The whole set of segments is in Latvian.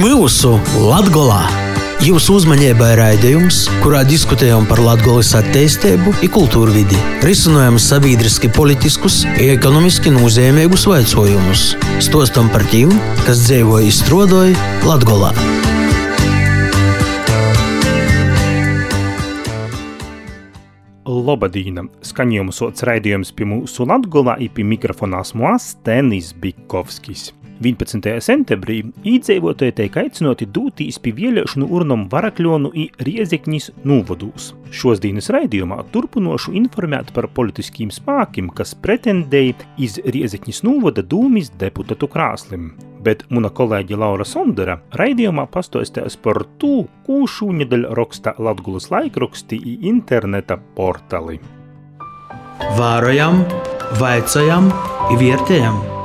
mūsu Latgolā! Jūsu uzmanībai raidījums, kurā diskutējam par Latvijas attīstību, kultūru vidi, risinām sabiedriski politiskus, ekonomiski nozīmīgus jautājumus, stostam par tiem, kas dzīvo izstrādāja Latvijā. Lobadīna skaņojumu sots raidījums pie mūsu Latgolā i pie mikrofonās mūs Tenis Bikovskis. 11. septembrī īdzīvotāji tiek aicināti doties pie vēlēšanu urnām Varakļonu un Riezekņas novadūs. Šos dienas raidījumā turpinošu informēt par politiskiem spēkiem, kas pretendēja iz Riezekņas novada dūmis deputātu krāslim. Bet mana kolēģe Laura Sondera raidījumā pastostās par to, ko šūnedaļ raksta Latgulas laikraksti un interneta portāli. Vārojam, vaicājam, vērtējam!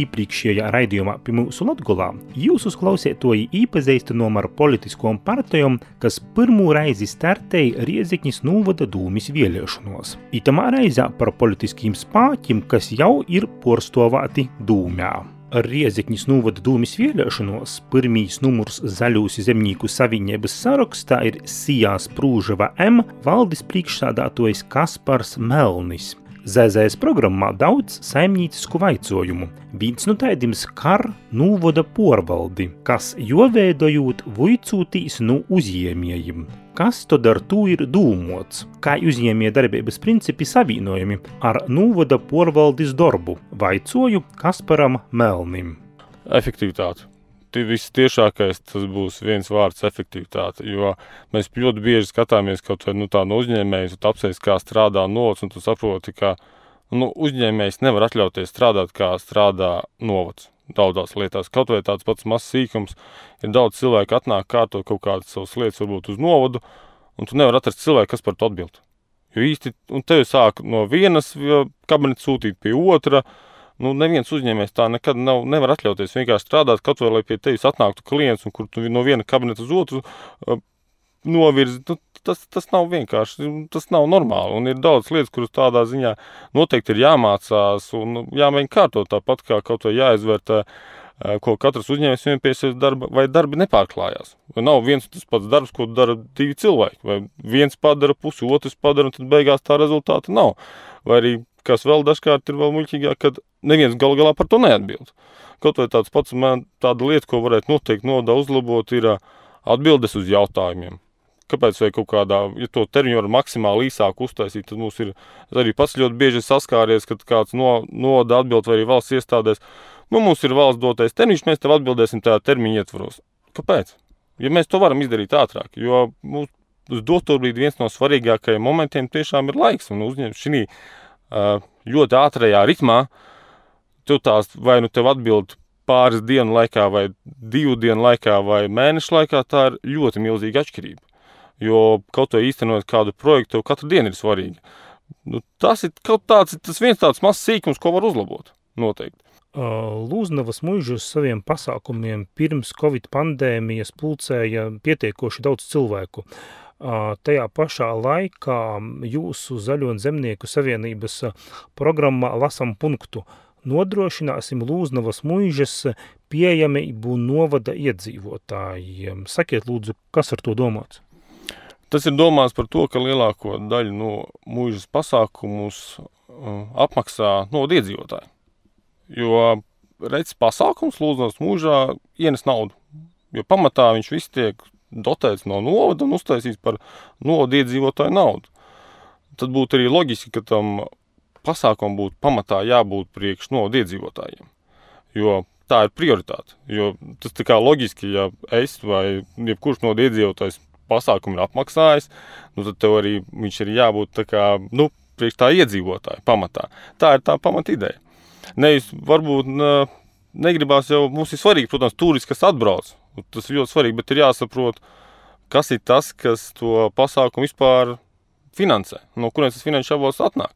Iepriekšējā raidījumā pie mūsu Latgulā jūs uzklausītoji īpazīstinām ar politiskām partijām, kas pirmo reizi startēja Riezikņas novada dūmis vēlēšanos. Itamā reizē par politiskiem spāķiem, kas jau ir porstovāti dūmē. Riezikņas novada dūmis vēlēšanos pirmīs numurs Zaļūs zemnieku savienības sarakstā ir Sijās Prūžava M valdes priekšsādātojs Kaspars Melnis. ZZS programmā daudz saimniecisku vaicojumu. Viens no tādiem skar nūvoda porvaldi, kas joveidojot vuicūtīs no uzņēmējiem. Kas tad ar to ir dūmots? Kā uzņēmēja darbības principi savienojami ar nūvoda porvaldes darbu? Vaicoju Kasparam Melnim. Efektivitāte vistiešākais tas būs viens vārds - efektivitāte. Jo mēs ļoti bieži skatāmies kaut vai nu, no uzņēmējas, tu apsies, kā strādā novads, un tu saproti, ka nu, uzņēmējs nevar atļauties strādāt, kā strādā novads. Daudzās lietās, kaut vai tāds pats mazs sīkums, ir daudz cilvēku atnāk kārto kaut kādas savas lietas, varbūt uz novadu, un tu nevari atrast cilvēku, kas par to atbild. Jo īsti, un tevi sāk no vienas kabineta sūtīt pie otra, uh, nu, neviens uzņēmējs tā nekad nav, nevar atļauties vienkārši strādāt, kaut vai lai pie tevis atnāktu klients, un kur tu no viena kabineta uz otru uh, novirzi. Nu, tas, tas nav vienkārši, tas nav normāli. Un ir daudz lietas, kuras tādā ziņā noteikti ir jāmācās un jāmēģina kārtot tāpat, kā kaut vai jāizvērtē. Ko katrs uzņēmējs vienam pie sevis darba, vai darbi nepārklājās. Nav viens tas pats darbs, ko dara divi cilvēki. Vai viens padara pusi, otrs padara, un tad beigās tā rezultāta nav. Vai arī kas vēl dažkārt ir vēl muļķīgāk, kad neviens gal galā par to neatbild. Kaut vai tāds pats man tāda lieta, ko varētu noteikti nodā uzlabot, ir atbildes uz jautājumiem. Kāpēc vai kaut kādā, ja to termiņu var maksimāli īsāk uztaisīt, tad mums ir arī pats ļoti bieži saskāries, kad kāds no, noda atbild vai arī valsts iestādēs, nu mums ir valsts dotais termiņš, mēs tev atbildēsim tajā termiņa ietvaros. Kāpēc? Ja mēs to varam izdarīt ātrāk, jo mums uz doto brīdi viens no svarīgākajiem momentiem tiešām ir laiks un uzņemt šī ļoti ātrajā ritmā, tu tās vai nu tev atbild pāris dienu laikā, vai divu dienu laikā, vai mēnešu laikā, tā ir ļoti milzīga atšķirība. Jo kaut vai īstenot kādu projektu, tev katru dienu ir svarīgi. Nu, tas ir kaut tāds, tas viens tāds mazs sīkums, ko var uzlabot. Noteikti. Lūznavas mužus saviem pasākumiem pirms Covid pandēmijas pulcēja pietiekoši daudz cilvēku. Uh, tajā pašā laikā jūsu Zaļo un Zemnieku savienības programmā lasam punktu nodrošināsim Lūznavas muižas pieejamību novada iedzīvotājiem. Sakiet lūdzu, kas ar to domāts? Tas ir domāts par to, ka lielāko daļu no muižas pasākumus apmaksā novada iedzīvotāji. Jo redz pasākums Lūznavas muižā ienes naudu. Jo pamatā viņš viss tiek dotēts no novada un uztaisīts par novada iedzīvotāju naudu. Tad būtu arī loģiski, ka tam pasākumam būtu pamatā jābūt priekš novada iedzīvotājiem. Jo tā ir prioritāte. Jo tas tā kā loģiski, ja es vai jebkurš no iedzīvotājs pasākumu ir apmaksājis, nu tad tev arī viņš ir jābūt tā kā, nu, priekš tā iedzīvotāja pamatā. Tā ir tā pamata ideja. Nevis varbūt negribās jau, mums ir svarīgi, protams, turisti, kas atbrauc. Tas ir ļoti svarīgi, bet ir jāsaprot, kas ir tas, kas to pasākumu vispār finansē. No kurienes tas finanšu avots atnāk.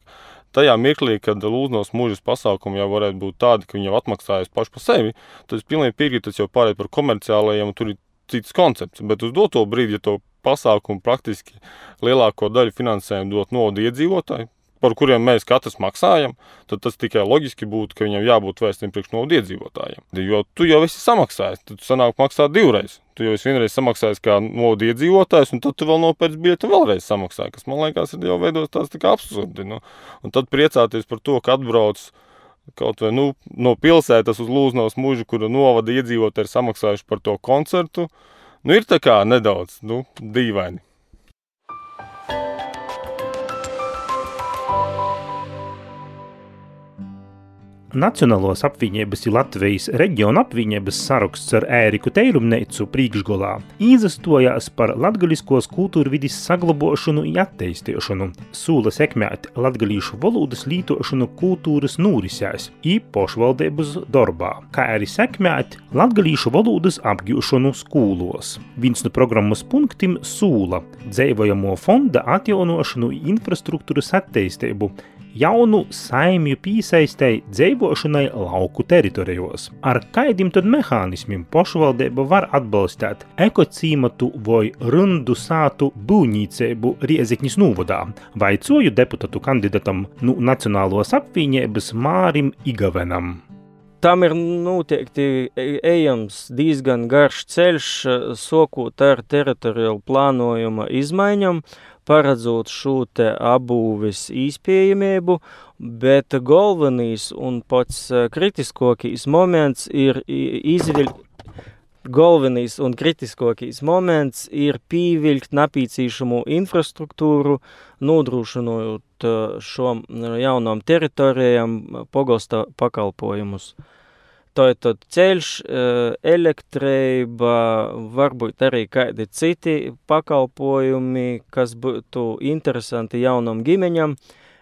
Tajā mirklī, kad Lūdzenos mūžas pasākumi jau varētu būt tādi, ka viņi jau atmaksājas paši par sevi, tad es pilnīgi piekrītu, tas jau pārēt par komerciālajiem, un tur ir cits koncepts. Bet uz doto brīdi, ja to pasākumu praktiski lielāko daļu finansējumu dot nodu iedzīvotāji, par kuriem mēs katrs maksājam, tad tas tikai loģiski būtu, ka viņam jābūt vēstiem priekš no iedzīvotājiem. Jo tu jau esi samaksājis, tad sanāk maksāt divreiz. Tu jau esi vienreiz samaksājis kā nodu iedzīvotājs, un tad tu vēl nopērci biļeti vēlreiz samaksāji, kas man liekas, ir jau veidos tāds tā absurdi. Nu. Un tad priecāties par to, ka atbrauc kaut vai nu, no pilsētas uz Lūznavas mužu, kura novada iedzīvotāji ir samaksājuši par to koncertu, nu, ir tā kā nedaudz nu, dīvaini. Nacionālos apvienības ir Latvijas reģiona apvienības saraksts ar Ēriku Teirumneicu priekšgolā izastojās par latgaliskos kultūrvidis saglabošanu un attīstīšanu, sūla sekmēt latgalīšu valodas lītošanu kultūras nūrisēs i pošvaldības darbā, kā arī sekmēt latgalīšu valodas apgūšanu skūlos. Viens no programmas punktiem sūla. Dzēvojamo fonda atjaunošanu infrastruktūras attīstību, jaunu saimju piesaistēji dzīvošanai lauku teritorijos. Ar kaidim tad mehānismiem pašvaldība var atbalstīt ekocīmatu vai rundu sātu būvniecību Riezekņas nūvodā, vaicoju deputātu kandidatam nu Nacionālos apvienības Mārim Igavenam. Tam ir noteikti ejams diezgan garš ceļš, sokot ar teritoriālu plānojuma izmaiņām, paredzot šo te abūves īspējamību, bet galvenais un pats eh, kritiskākais moments ir izvilkt galvenais un kritiskākais moments ir pievilkt napīcīšamu infrastruktūru, nodrošinot eh, šom jaunām teritorijām pogosta pakalpojumus. Tātad ceļš, elektrība, varbūt arī kādi citi pakalpojumi, kas būtu interesanti jaunam ģimeņam,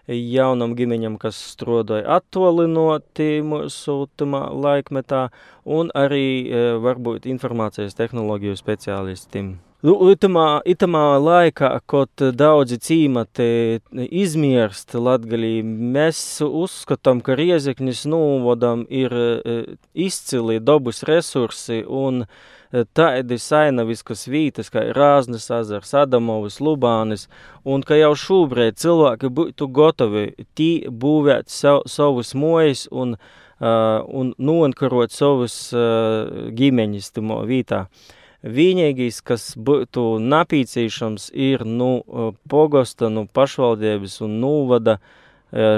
jaunam ģimeņam, kas strādāja attolinoti mūsu laikmetā, un arī eh, varbūt informācijas tehnoloģiju speciālistiem. Nu, itamā, itamā laikā, kad daudzi cīmati izmirst latgalī, mēs uzskatām, ka Riezeknis novadam ir e, izcili dabas resursi un e, tādi sainaviskas vītas, kā Rāznes azars, Adamovas, Lubānis, un ka jau šobrīd cilvēki būtu gatavi tī būvēt sav, savus mojas un, uh, un noenkarot savus uh, ģimeņus timo vītā. Uh, Vienīgais, kas būtu napīcīšams, ir nu, pogosta, nu, pašvaldības un nūvada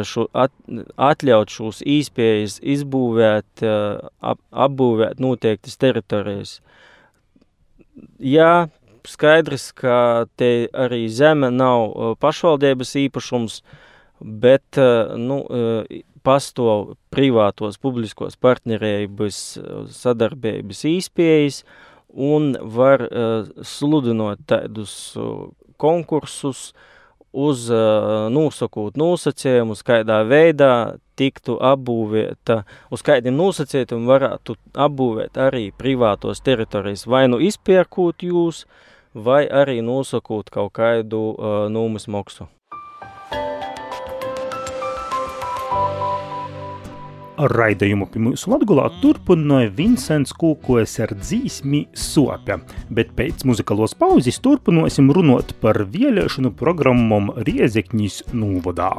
šo, at, atļaut šos īspējas izbūvēt, ap, apbūvēt noteiktas teritorijas. Jā, skaidrs, ka te arī zeme nav pašvaldības īpašums, bet nu, pastāv privātos publiskos partnerības sadarbības īspējas, un var uh, sludinot tādus uh, konkursus, uz uh, nosakot nosacījumus, kādā veidā tiktu apbūvēta, uz kādiem nosacījumiem varētu apbūvēt arī privātos teritorijas, vai nu izpērkot jūs, vai arī nosakot kaut kādu uh, nūmas maksu. Raidījumu pie mūsu Latgulā turpināja Vincents Kūkojas ar dzīsmi Sope, bet pēc muzikalos pauzes turpināsim runot par vēlēšanu programmam Riezekņīs Nūvodā.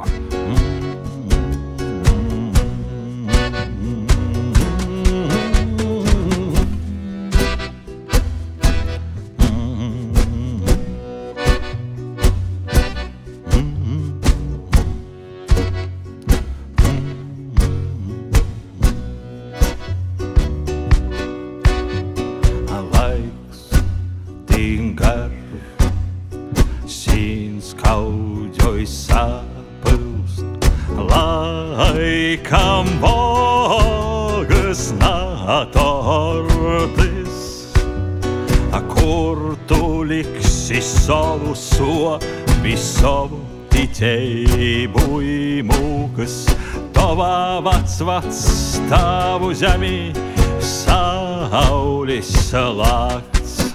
Mm. zemi saulis lākts.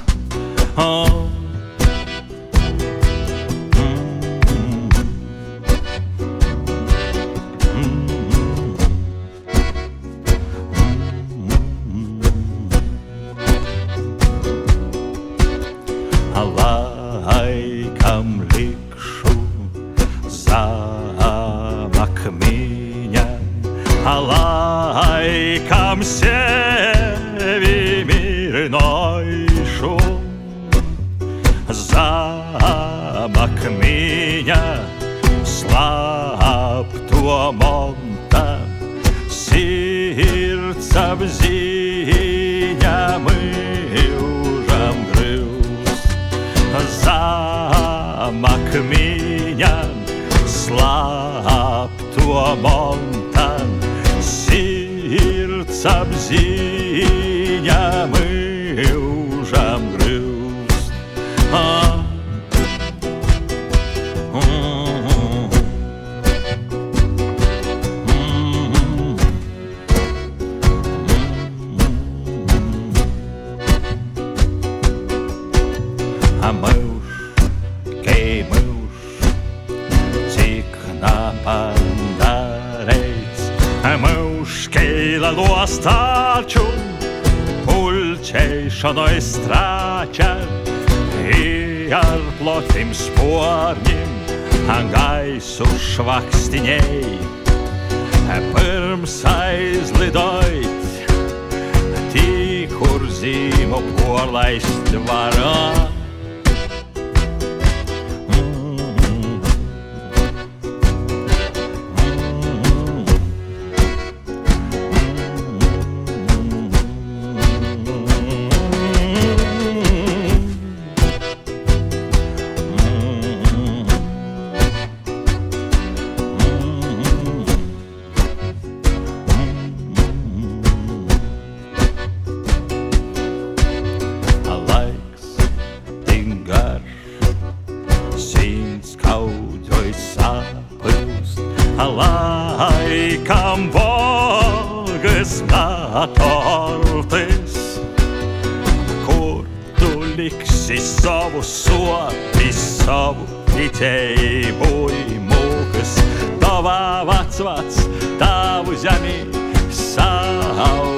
Oh. Slāpto monta, sirds apziņa mūžam grūst. La luostāču, pulčeišanoj strāča, i ar plotim sporņim, a gaisu švakstiņei, pirms aizlidojot. Tī, kur zīmu porlaist varā. Tavā vecvats, tavu zemi, saulis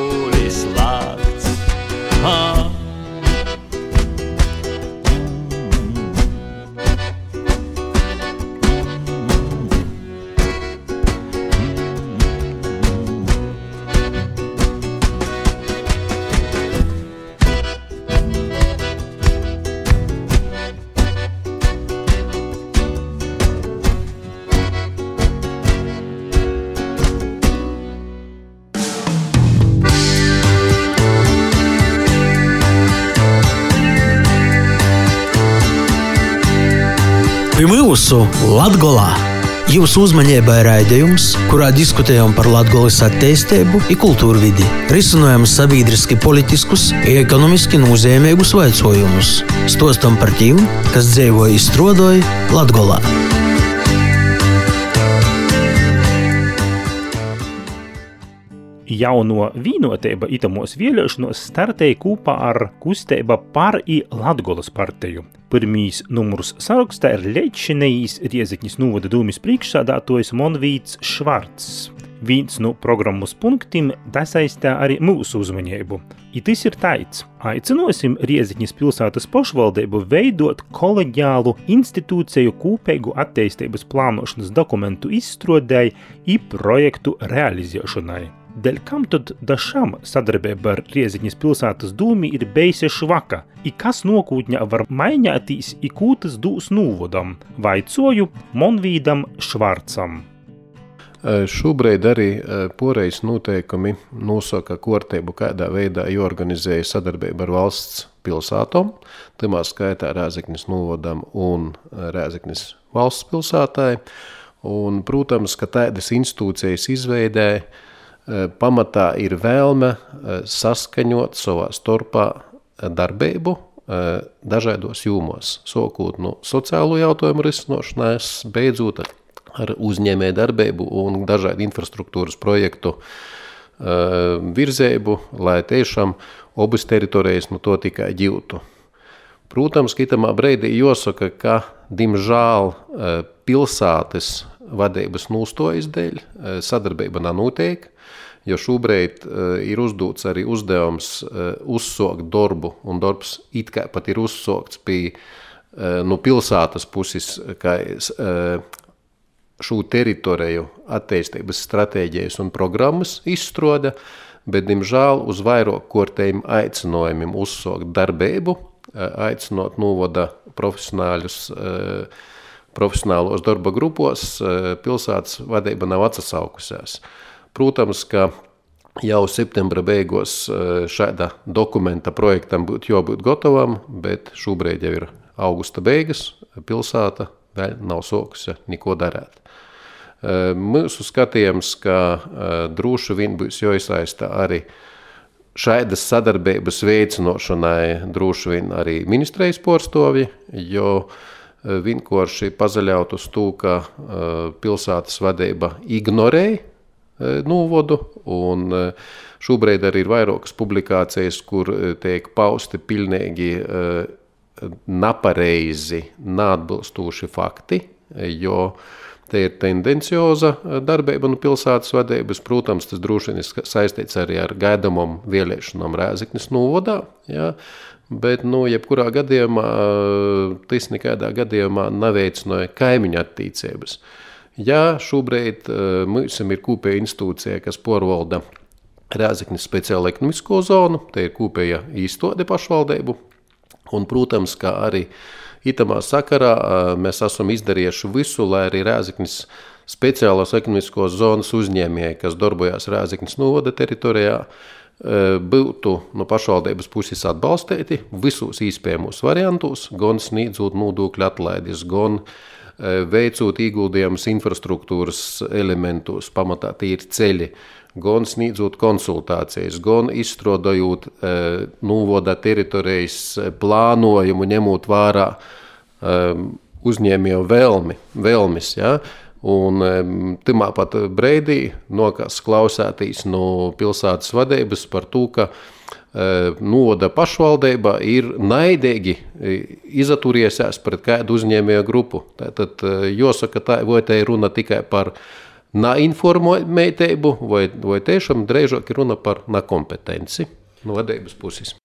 mūsu Latgolā. Jūsu uzmanībai raidījums, kurā diskutējam par Latgolas attīstību kultūru vidi, risinājam sabiedriski politiskus ekonomiski nozīmīgus jautājumus, stostam par tiem, kas dzīvo izstrādāja Latgolā. Jauno vienotība itamos vēlēšanos startēja kopā ar kustība par i Latgolas partiju. Pirmīs numurs sarakstā ir Leģšinējīs Riezekņas novada dūmis priekšsādātojs Monvīts Švarts. Viens no programmas punktiem dasaistē arī mūsu uzmanību. I tas ir tāds, aicinosim Riezekņas pilsētas pašvaldību veidot koleģiālu institūciju kopīgu attīstības plānošanas dokumentu izstrādēji i projektu realizēšanai. Dēļ kam tad dažām sadarbība ar Rieziņas pilsētas dūmi ir beigta švaka, i kas nokūtņā var mainīties, i kūtas dūs nūvodam, vaicoju Monvīdam Švarcam. Šobrīd arī porejas noteikumi nosaka kārtību, kādā veidā jāorganizē sadarbība ar valsts pilsētām, tajā skaitā Rēzeknis novadam un Rēzeknis valsts pilsētai. Un, protams, ka tādas institūcijas izveidē pamatā ir vēlme saskaņot savā starpā darbību dažādos jūmos, sākot no sociālo jautājumu risināšanās, beidzot ar uzņēmēju darbību un dažādu infrastruktūras projektu virzēbu, lai tiešām abas teritorijas no to tikai ģiltu. Protams, kitamā brīdī jāsaka, ka, diemžēl, pilsētas vadības nūstojas dēļ sadarbība nav noteikta, jo šobrīd ir uzdots arī uzdevums uzsākt darbu, un darbs it kā pat ir uzsākts pie no pilsētas puses, kā šo teritoriju attīstības stratēģijas un programmas izstrāde, bet, diemžēl, uz vairāk kārtējiem aicinājumiem uzsākt darbību, aicinot novada profesionāļus, profesionālos darba grupos, pilsētas vadība nav atsaukusies. Protams, ka jau septembra beigās šāda dokumenta projektam būtu jābūt gatavam, bet šobrīd jau ir augusta beigas, pilsēta vēl nav sākusi neko darīt. Mūsu skatījums, ka droši vien būs jāiesaista arī šādas sadarbības veicināšanai droši vien arī ministrijas porstovi, jo vienkārši pazaļaut uz to, ka pilsētas vadība ignorēja novodu, un šobrīd arī ir vairākas publikācijas, kur tiek pausti pilnīgi nepareizi, neatbilstoši fakti, jo te ir tendencioza darbība no pilsētas vadības. Protams, tas droši vien ir saistīts arī ar gaidāmām vēlēšanām Rēzeknes novadā. Ja? Bet, nu, jebkurā gadījumā tas nekādā gadījumā neveicināja kaimiņu attīstības. Ja šobrīd mums ir kopēja institūcija, kas porvalda Rēzeknes speciālo ekonomisko zonu, te ir kopēja īstode pašvaldību, Un, protams, kā arī itamā sakarā mēs esam izdarījuši visu, lai arī Rēzaknis speciālās ekonomiskos zonas uzņēmēji, kas darbojas Rēzaknis novada teritorijā, būtu no pašvaldības puses atbalstīti visos iespējamos variantos, gan sniedzot nodokļu atlaides, gan veicot ieguldījumus infrastruktūras elementos, pamatā tīri ceļi, gan sniedzot konsultācijas, gan izstrādājot e, novada teritorijas e, plānojumu, ņemot vērā e, uzņēmēju vēlmi, vēlmis. Ja? Un timā pat brīdī nokas klausētīs no pilsētas vadības par to, ka noda pašvaldība ir naidīgi izaturiesies pret kādu uzņēmēju grupu. Tad jāsaka, tā, vai te ir runa tikai par neinformētību, vai, vai tiešām drīzāk ir runa par nekompetenci no vadības puses.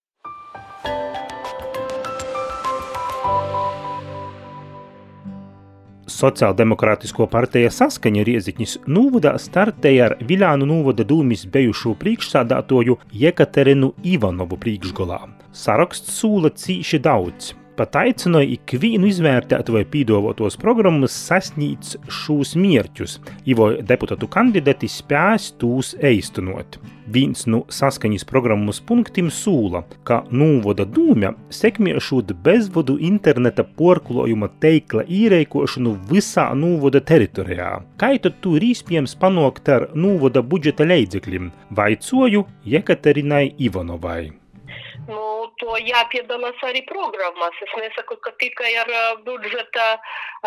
Sociāldemokrātisko partija saskaņa Rieziņas Nūvodā startēja ar Viļānu Nūvoda dūmis bijušo priekšsādātoju Jekaterinu Ivanovu priekšgalā. Saraksts sūla cīši daudz, pat aicināja ikvienu izvērtēt, vai pīdolotos programmas sasniedz šos mērķus, jo deputātu kandidāti spēs tūs eistunot. Viens no saskaņas programmas punktiem sūla, ka Nūvoda dūmja sekmiešot bezvadu interneta porklojuma teikla īreikošanu visā Nūvoda teritorijā. Kā tad tu ir iespējams panākt ar Nūvoda budžeta līdzekļiem? Vaicoju Jekaterinai Ivanovai. Nu, to jāpiedalās arī programmās. Es nesaku, ka tikai ar budžeta,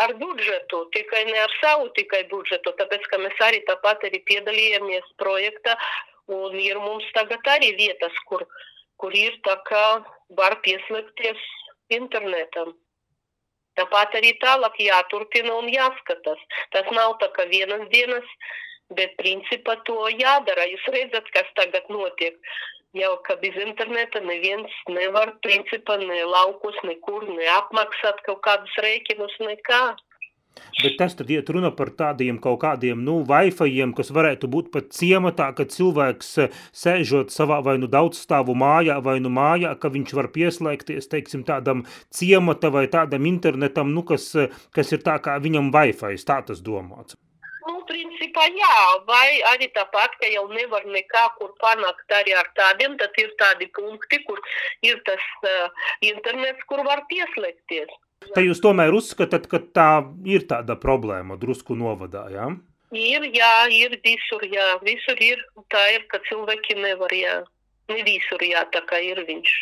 ar budžetu, tikai ne ar savu tikai budžetu, tāpēc, ka mēs arī tāpat arī piedalījāmies projektā un ir mums tagad arī vietas, kur, kur ir tā kā var pieslēgties internetam. Tāpat arī tālāk jāturpina un jāskatās. Tas nav tā kā vienas dienas, bet principā to jādara. Jūs redzat, kas tagad notiek jau ka bez interneta neviens nevar, principā, ne laukus, nekur, neapmaksāt kaut kādus rēķinus, nekā. Bet tas tad iet runa par tādiem kaut kādiem, nu, Wi-Fi-iem, kas varētu būt pat ciematā, kad cilvēks eh, sēžot savā vai nu daudzstāvu mājā, vai nu mājā, ka viņš var pieslēgties, teiksim, tādam ciemata vai tādam internetam, nu, kas, eh, kas ir tā kā viņam Wi-Fi, tā tas domāts. Nu, principā jā, vai arī tāpat, ka jau nevar nekā kur panākt arī ar tādiem, tad ir tādi punkti, kur ir tas uh, internets, kur var pieslēgties. Tā jūs tomēr uzskatāt, ka tā ir tāda problēma drusku novadā, jā? Ir, jā, ir visur, jā, visur ir. Tā ir, ka cilvēki nevar, jā. Ne visur, jā, tā kā ir viņš.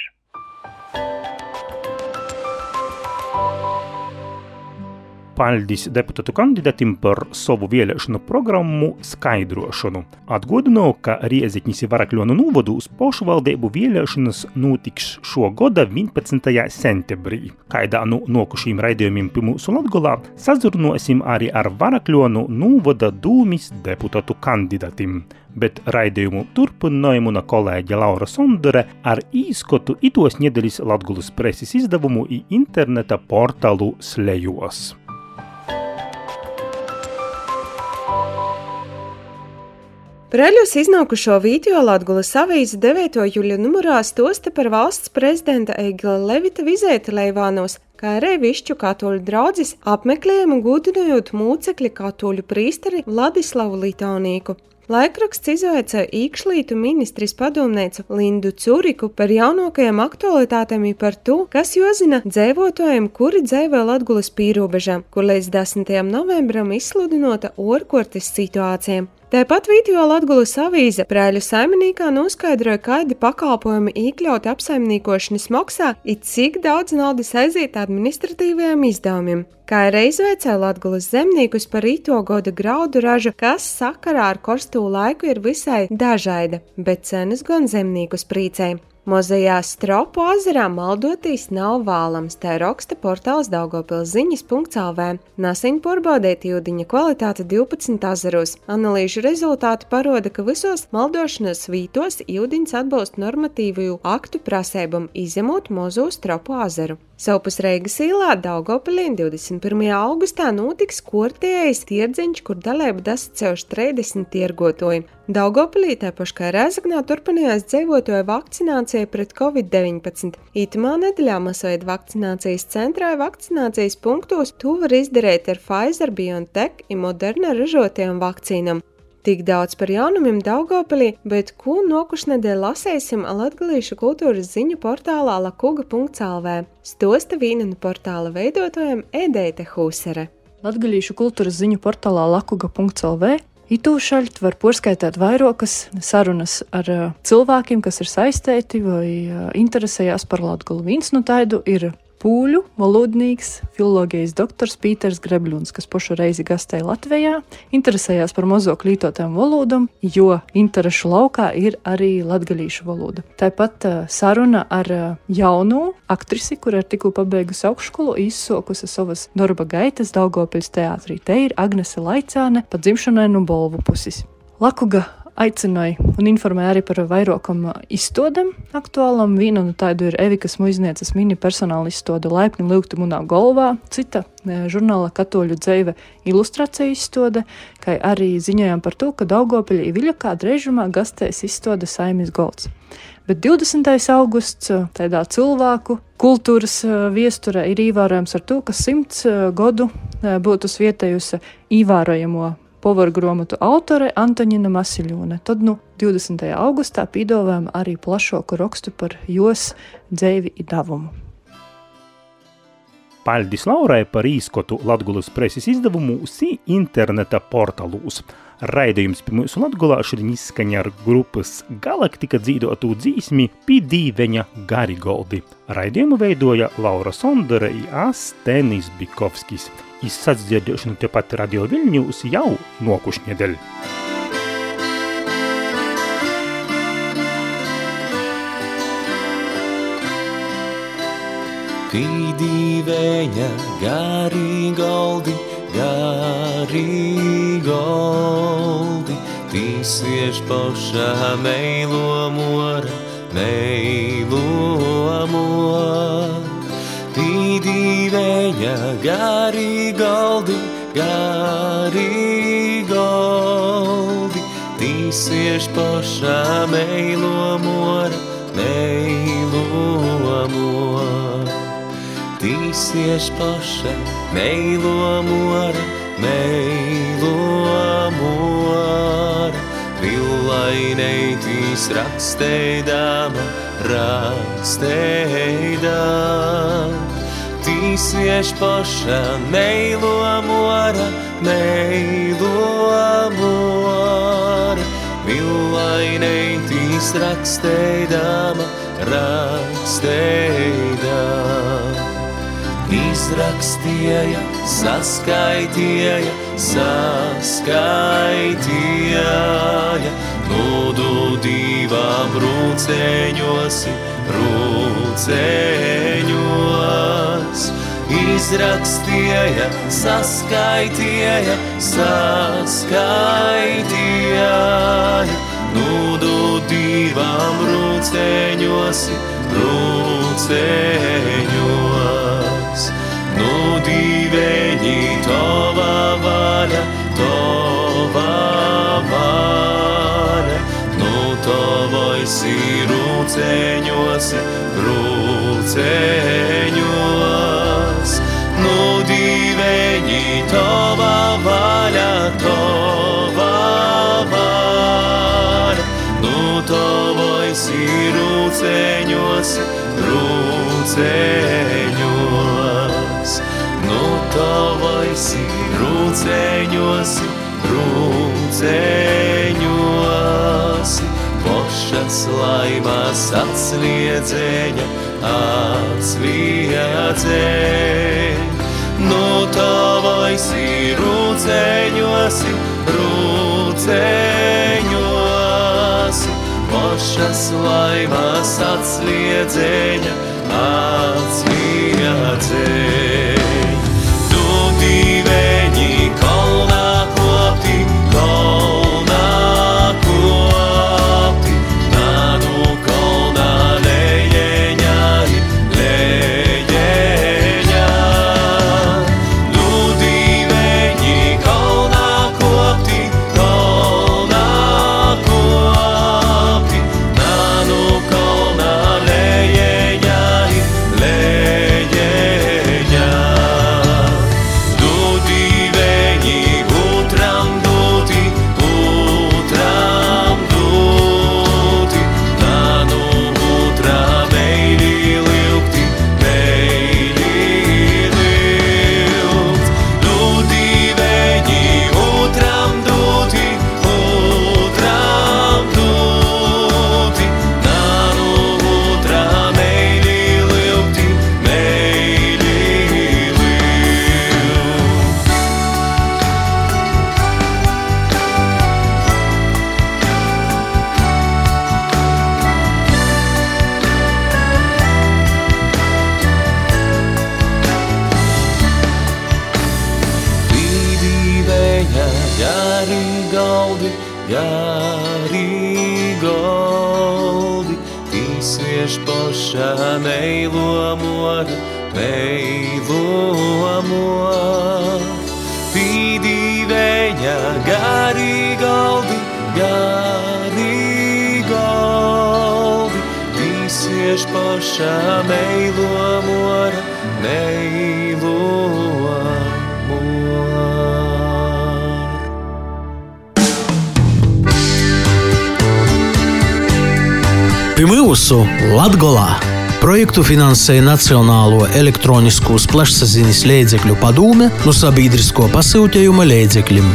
Paldies deputātu kandidātim par savu vēlēšanu programmu skaidrošanu. Atgādinu, ka Rieziņas Varakļonu novados pašvaldību vēlēšanas notiks šo gada 11. septembrī. Kaidā no nokušiem raidījumiem pie mūsu Latgolā sazurnosim arī ar Varakļonu novada dūmis deputātu kandidātim bet raidījumu turpinājumu no kolēģa Laura Sondere ar īskotu itos nedēļas Latgulas preses izdevumu i interneta portālu Slejos. Preļus iznākušo video Latgulas avīze 9. jūļa numurā stosta par valsts prezidenta Eigila Levita vizēti Leivānos, kā arī višķu katoļu draudzes apmeklējumu gudinojot mūcekļi katoļu prīsteri Vladislavu Litānīku. Laikraksts izvaicāja īkšlītu ministris padomnēcu Lindu Curiku par jaunākajām aktualitātēm par to, kas jozina dzēvotājiem, kuri dzēvē Latgulas pīrobežā, kur līdz 10. novembram izsludinota orkortes situācija. Tāpat video Latvijas avīze Prēļu saimniekā noskaidroja, kādi pakalpojumi iekļauti apsaimniekošanas maksā, it cik daudz naudas aiziet administratīvajiem izdevumiem. Kā arī izveicēja Latvijas zemniekus par rīto gada graudu ražu, kas sakarā ar korstu laiku ir visai dažāda, bet cenas gan zemniekus priecēja. Mozajā stropu ezerā maldotīs nav vālams, tā raksta portāls Daugopils ziņas.lv. Nasiņ porbaudēt jūdiņa kvalitāte 12 ezeros. Analīžu rezultāti paroda, ka visos maldošanas vītos jūdiņas atbilst normatīvu aktu prasībām, izņemot mozo stropu ezeru. Savupas Reigas īlā Daugopilī 21. augustā notiks kortējais tirdziņš, kur dalību dasacējuši 30 tirgotoji. Daugopilī tāpaši kā Rēzaknā turpinājās dzīvotoju vakcinācija pret covid-19. Itamā nedēļā masveida vakcinācijas centrā vakcinācijas punktos to var izdarīt ar Pfizer, BioNTech un Moderna ražotajām vakcīnām. Tik daudz par jaunumiem Daugopilī, bet ko nokušnedēļ lasēsim latgalīšu kultūras ziņu portālā lakuga.lv. Stosta vīna no portāla veidotājiem Edeite Hūsere. Latgalīšu kultūras ziņu portālā lakuga.lv Itu šaļt var porskaitāt vairākas sarunas ar cilvēkiem, kas ir saistīti vai interesējās par Latgulu. Viens no taidu ir pūļu valodnieks, filozofijas doktors Pīters Grebļuns, kas pašu reizi gastēja Latvijā, interesējās par mazo klītotām valodām, jo interešu laukā ir arī latgalīšu valoda. Tāpat uh, saruna ar uh, jaunu aktrisi, kur ir tikko pabeigusi augšskolu, izsokusi savas darba gaitas Daugopils teātrī. Te ir Agnese Laicāne, pa dzimšanai no Bolvu puses. Lakuga aicināja un informēja arī par vairākam izstādēm aktuālam. Viena no tādu ir Evikas muiznieces mini personāla izstāde Laipni lūgti munā galvā, cita e, žurnāla katoļu dzēve ilustrācija izstāde, kā arī ziņojām par to, ka Daugopiļa Iviļakā drežumā gastēs izstāde Saimis Golds. Bet 20. augusts e, tādā cilvēku kultūras viesturē ir ievērojams ar to, ka simts gadu būtu svietējusi ievērojamo povaru grāmatu autore Antonina Masiļone. Tad, nu, 20. augustā pīdolējām arī plašāku rakstu par jos dzēvi idavumu. Paldies Laurai par īskotu Latvijas preses izdevumu USI interneta portālūs. Raidījums pie mūsu Latvijā šodien izskaņa ar grupas Galaktika dzīvotu dzīsmi Pidīveņa Garigoldi. Raidījumu veidoja Laura Sondere un Astenis Bikovskis izsadzirdēšanu tepat Radio Viļņūs jau nokušņedēļ. Pīdīvēņa garīgoldi, garīgoldi, tīsieš pašā meilo mora, meilo mora pīdīvēja garī galdi, garī galdi, tīsieš pašā meilo mora, meilo mora. Tīsieš pašā meilo mora, meilo mora. Villainei tīs raksteidama, raksteidama. Tīsies paša meilo mora, meilo mora. Villainei tīs raksteidama, raksteidama. Izrakstīja, saskaitīja, saskaitīja. Nudu divām rūceņos, rūceņos. Izrakstīja, saskaitīja, saskaitīja. Nudu divām rūceņos, rūceņos veli, Tova vara, Tova vara. Nu Tavais ir rūceņos, rūceņos. Nu divēņi, Tova vara, Tova vara. Nu Tavais ir rūceņos, rūceņos. Tavoisi rūceņos, rūceņos. Pošas laimās atsliedzēņa, atsliedzēņa. Nu tavoisi rūceņos, rūceņos. Pošas laimās atsliedzēņa, atsliedzēņa. Galdi, gari goldi, Tīsieš pošā meilo mora, meilo mora. Vīdīvēja, gari galdi, gari goldi, Tīsieš pošā meilo mora, meilo Pirmūsu Latgolā projektu finansēja Nacionālo elektroniskos plašsaziņas līdzekļu padome no sabiedrisko pasūtījuma līdzekļiem.